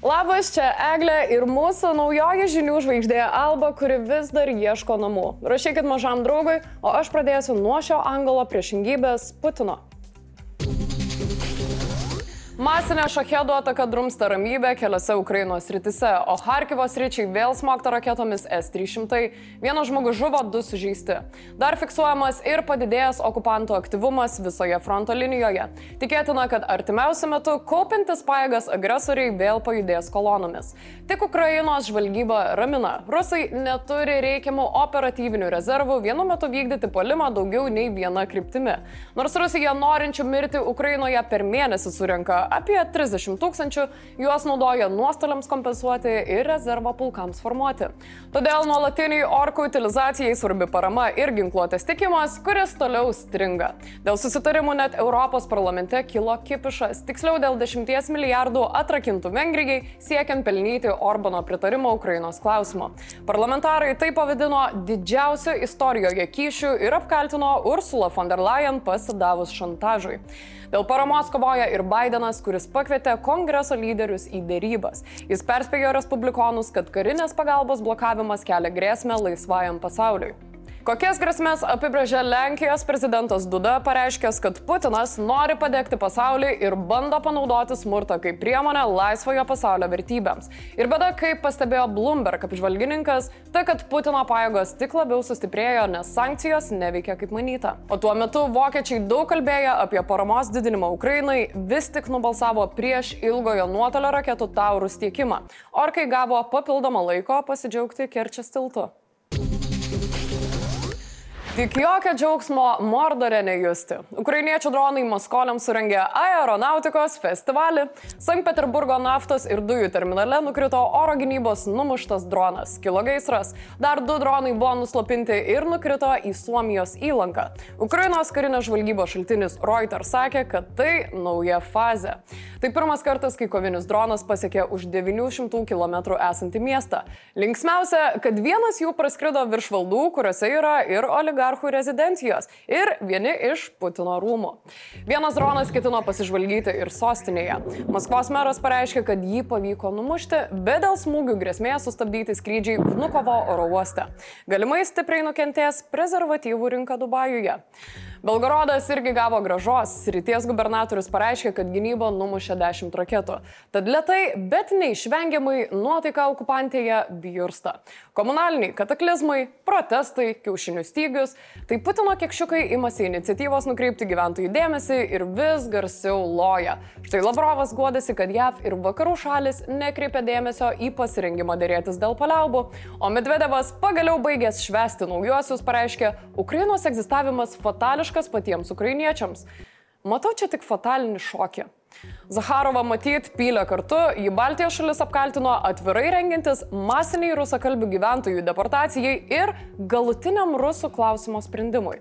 Labas, čia Eglė ir mūsų naujoji žinių žvaigždė Alba, kuri vis dar ieško namų. Rašykit mažam draugui, o aš pradėsiu nuo šio angolo priešingybės Putino. Masinė šachedų ataka drumsta ramybę keliose Ukrainos rytise, o Harkivos ryčiai vėl smogta raketomis S-300. Vienas žmogus žuvo, du sužeisti. Dar fiksuojamas ir padidėjęs okupantų aktyvumas visoje fronto linijoje. Tikėtina, kad artimiausiu metu kaupintis pajėgas agresoriai vėl pajudės kolonomis. Tik Ukrainos žvalgyba ramina. Rusai neturi reikiamų operatyvinių rezervų vienu metu vykdyti polimą daugiau nei viena kryptimi. Nors Rusija norinčių mirti Ukrainoje per mėnesį surinka apie 30 tūkstančių, juos naudoja nuostoliams kompensuoti ir rezervo pulkams formuoti. Todėl nuolatiniai orkų utilizacijai svarbi parama ir ginkluotės tikimas, kuris toliau stringa. Dėl susitarimų net Europos parlamente kilo kipišas, tiksliau dėl 10 milijardų atrakintų Vengrijai siekiant pelnyti Orbano pritarimą Ukrainos klausimu. Parlamentarai tai pavadino didžiausiu istorijoje kyšiu ir apkaltino Ursula von der Leyen pasidavus šantažui. Dėl paramos kovoja ir Bidenas, kuris pakvietė kongreso lyderius į dėrybas. Jis perspėjo respublikonus, kad karinės pagalbos blokavimas kelia grėsmę laisvajam pasauliui. Kokias grėsmės apibrėžė Lenkijos prezidentas Duda, pareiškęs, kad Putinas nori padegti pasaulį ir bando panaudoti smurtą kaip priemonę laisvojo pasaulio vertybėms. Ir bėda, kaip pastebėjo Bloomberg apžvalgininkas, tai kad Putino pajėgos tik labiau sustiprėjo, nes sankcijos neveikia kaip manyta. O tuo metu vokiečiai daug kalbėjo apie paramos didinimą Ukrainai, vis tik nubalsavo prieš ilgojo nuotolio raketų taurus tiekimą. Orkai gavo papildomą laiko pasidžiaugti Kerčias tiltu. Tik jokio džiaugsmo Mordore nejusti. Ukrainiečių dronai Maskoliams surengė aeronautikos festivalį. Sankt Peterburgo naftos ir dujų terminale nukrito oro gynybos numuštas dronas. Kilo gaisras. Dar du dronai buvo nuslopinti ir nukrito į Suomijos įlanką. Ukrainos karinės žvalgybos šaltinis Reuters sakė, kad tai nauja fazė. Tai pirmas kartas, kai kovinis dronas pasiekė už 900 km esantį miestą. Linksmiausia, kad vienas jų praskrido virš valdų, kuriuose yra ir oligarchų oligarchų rezidencijos ir vieni iš Putino rūmų. Vienas dronas ketino pasižvalgyti ir sostinėje. Maskvos meras pareiškė, kad jį pavyko numušti, bet dėl smūgių grėsmės sustabdyti skrydžiai Vnukovo oro uoste. Galimai stipriai nukentės prezervatyvų rinka Dubajuje. Belgorodas irgi gavo gražos. Ryties gubernatorius pareiškė, kad gynyba numušė 10 raketų. Tad lietai, bet neišvengiamai nuotaika okupantėje bijursta. Komunaliniai kataklizmai, protestai, kiaušinių stygius. Tai Putino kiekšiukai imasi iniciatyvos nukreipti gyventojų dėmesį ir vis garsiau loja. Štai Lavrovas guodėsi, kad JAV ir vakarų šalis nekreipia dėmesio į pasirengimą dėrėtis dėl paliaubų, o Medvedevas pagaliau baigęs švesti naujuosius pareiškė, Ukrainos egzistavimas fatališkai tragiškas patiems ukrainiečiams. Matau čia tik fatalinį šokį. Zaharova matyt pylė kartu, jį Baltijos šalis apkaltino atvirai rengintis masiniai rusakalbių gyventojų deportacijai ir galutiniam rusų klausimo sprendimui.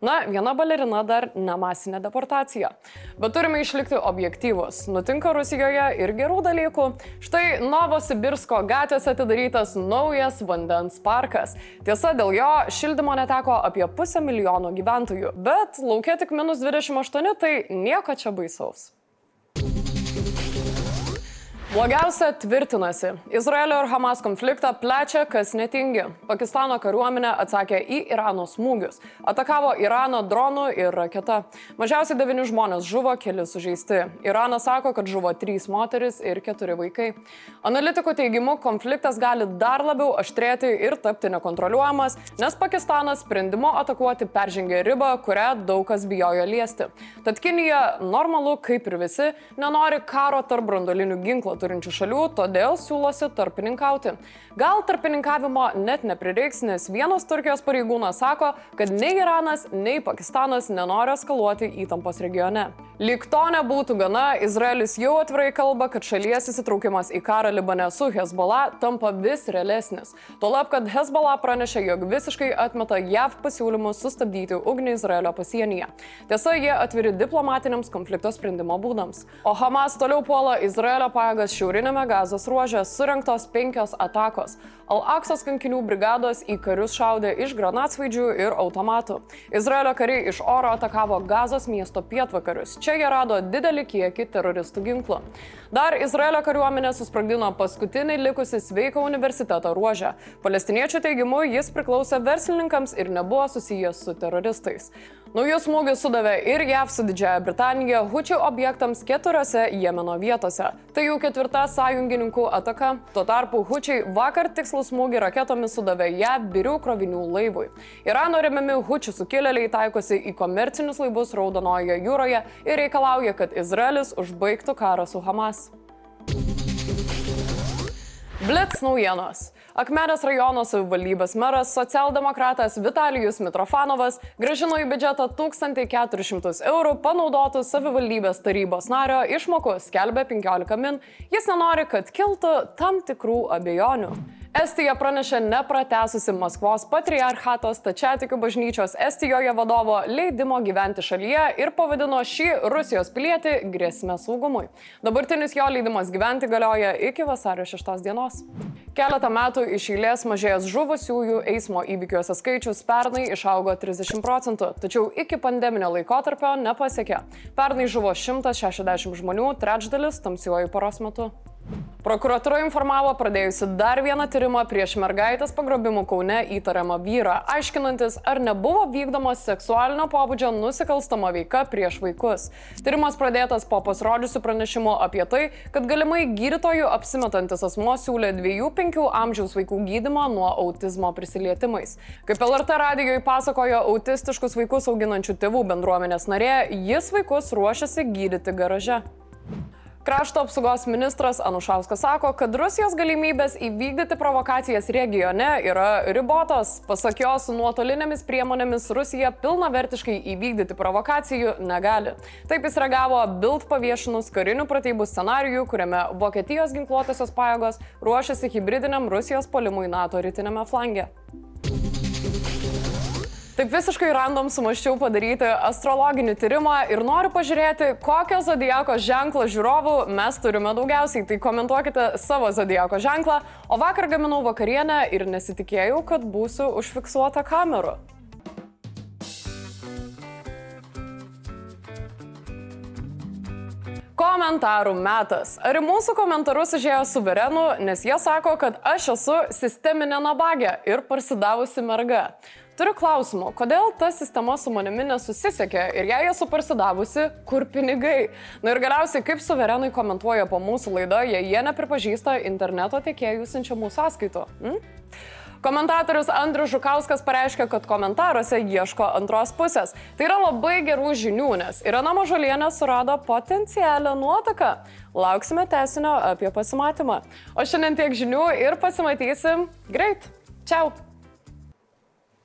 Na, viena balerina dar nemasinė deportacija. Bet turime išlikti objektyvus. Nutinka Rusijoje ir gerų dalykų. Štai Novosibirsko gatvėse atidarytas naujas vandens parkas. Tiesa, dėl jo šildymo neteko apie pusę milijono gyventojų. Bet laukia tik minus 28, tai nieko čia baisaus. Blogiausia tvirtinasi. Izraelio ir Hamas konfliktą plečia, kas netingi. Pakistano kariuomenė atsakė į Irano smūgius. Atakavo Iraną dronų ir raketa. Mažiausiai devyni žmonės žuvo, keli sužeisti. Iranas sako, kad žuvo trys moteris ir keturi vaikai. Analitikų teigimu, konfliktas gali dar labiau aštrėti ir tapti nekontroliuojamas, nes Pakistanas sprendimo atakuoti peržengė ribą, kurią daug kas bijojo liesti. Tad Kinija, normalu, kaip ir visi, nenori karo tarp brandolinių ginklų turinčių šalių, todėl siūlosi tarpininkauti. Gal tarpininkavimo net neprireiks, nes vienas Turkijos pareigūnas sako, kad nei Iranas, nei Pakistanas nenori eskaluoti įtampos regione. Lyg to nebūtų gana, Izraelis jau atvirai kalba, kad šalies įsitraukimas į karą Libane su Hezbollah tampa vis realesnis. Tuolab, kad Hezbollah pranešė, jog visiškai atmeta JAV pasiūlymus sustabdyti ugnį Izraelio pasienyje. Tiesa, jie atviri diplomatiniams konflikto sprendimo būdams. O Hamas toliau puola Izraelio pajėgas šiaurinėme gazos ruože surinktos penkios atakos. Al-Aksos kankinių brigados į karius šaudė iš granatsvaidžių ir automatų. Izraelio kariai iš oro atakavo gazos miesto pietvakarius. Čia jie rado didelį kiekį teroristų ginklų. Dar Izraelio kariuomenė susprogdino paskutinį likusį sveiką universiteto ruožę. Palestiniečių teigimu jis priklausė verslininkams ir nebuvo susijęs su teroristais. Naujus smūgius sudavė ir JAV su Didžiaja Britanija hučių objektams keturiose Jemeno vietose. Tai jau ketvirta sąjungininkų ataka. Tuo tarpu hučiai vakar tikslų smūgį raketomis sudavė JAV birių krovinių laivui. Irano remiami hučių sukilėliai taikosi į komercinius laivus Raudonojoje jūroje ir reikalauja, kad Izraelis užbaigtų karą su Hamas. Blitz naujienos. Akmenės rajono savivaldybės meras socialdemokratas Vitalijus Mitrofanovas gražino į biudžetą 1400 eurų panaudotų savivaldybės tarybos nario išmokų, skelbė 15 min. Jis nenori, kad kiltų tam tikrų abejonių. Estija pranešė nepratesusi Maskvos patriarchato stačiatikių bažnyčios Estijoje vadovo leidimo gyventi šalyje ir pavadino šį Rusijos pilietį grėsmę saugumui. Dabartinis jo leidimas gyventi galioja iki vasario 6 dienos. Keletą metų iš eilės mažėjęs žuvusiųjų eismo įvykiuose skaičius pernai išaugo 30 procentų, tačiau iki pandeminio laikotarpio nepasiekė. Pernai žuvo 160 žmonių, trečdalis tamsiuoju paros metu. Prokuratūra informavo pradėjusi dar vieną tyrimą prieš mergaitės pagrobimų Kaune įtariamą vyrą, aiškinantis, ar nebuvo vykdomas seksualinio pobūdžio nusikalstama veika prieš vaikus. Tyrimas pradėtas po pasirodžiusių pranešimų apie tai, kad galimai gydytojų apsimetantis asmo siūlė 2-5 amžiaus vaikų gydimą nuo autizmo prisilietimais. Kaip LRT radijoje pasakojo autistiškus vaikus auginančių tėvų bendruomenės narė, jis vaikus ruošiasi gydyti garaže. Krašto apsaugos ministras Anušauskas sako, kad Rusijos galimybės įvykdyti provokacijas regione yra ribotos. Pasak jo, su nuotolinėmis priemonėmis Rusija pilnavertiškai įvykdyti provokacijų negali. Taip jis reagavo Bild paviešinus karinių pratybų scenarijų, kuriame Vokietijos ginkluotosios pajėgos ruošiasi hybridiniam Rusijos polimui NATO rytinėme flange. Taip visiškai random sumaščiau padaryti astrologinį tyrimą ir noriu pažiūrėti, kokio zodieko ženklo žiūrovų mes turime daugiausiai. Tai komentuokite savo zodieko ženklą. O vakar gaminau vakarienę ir nesitikėjau, kad būsiu užfiksuota kameru. Komentarų metas. Ar į mūsų komentarus užėjo suverenų, nes jie sako, kad aš esu sisteminė nabagė ir parsidavusi merga. Turiu klausimų, kodėl ta sistema su manimi nesusisiekė ir jei esu parsidavusi, kur pinigai? Na ir galiausiai, kaip suverenai komentuoja po mūsų laidą, jei jie nepripažįsta interneto tiekėjų siunčiamų sąskaitų. Hmm? Komentatorius Andrius Žukauskas pareiškia, kad komentaruose ieško antros pusės. Tai yra labai gerų žinių, nes Irena Mažolienė surado potencialią nuotaką. Lauksime tesinio apie pasimatymą. O šiandien tiek žinių ir pasimatysim greit. Čiau!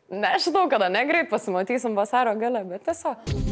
Nežinau, kada negreit pasimatysim vasario gale, bet tiesiog.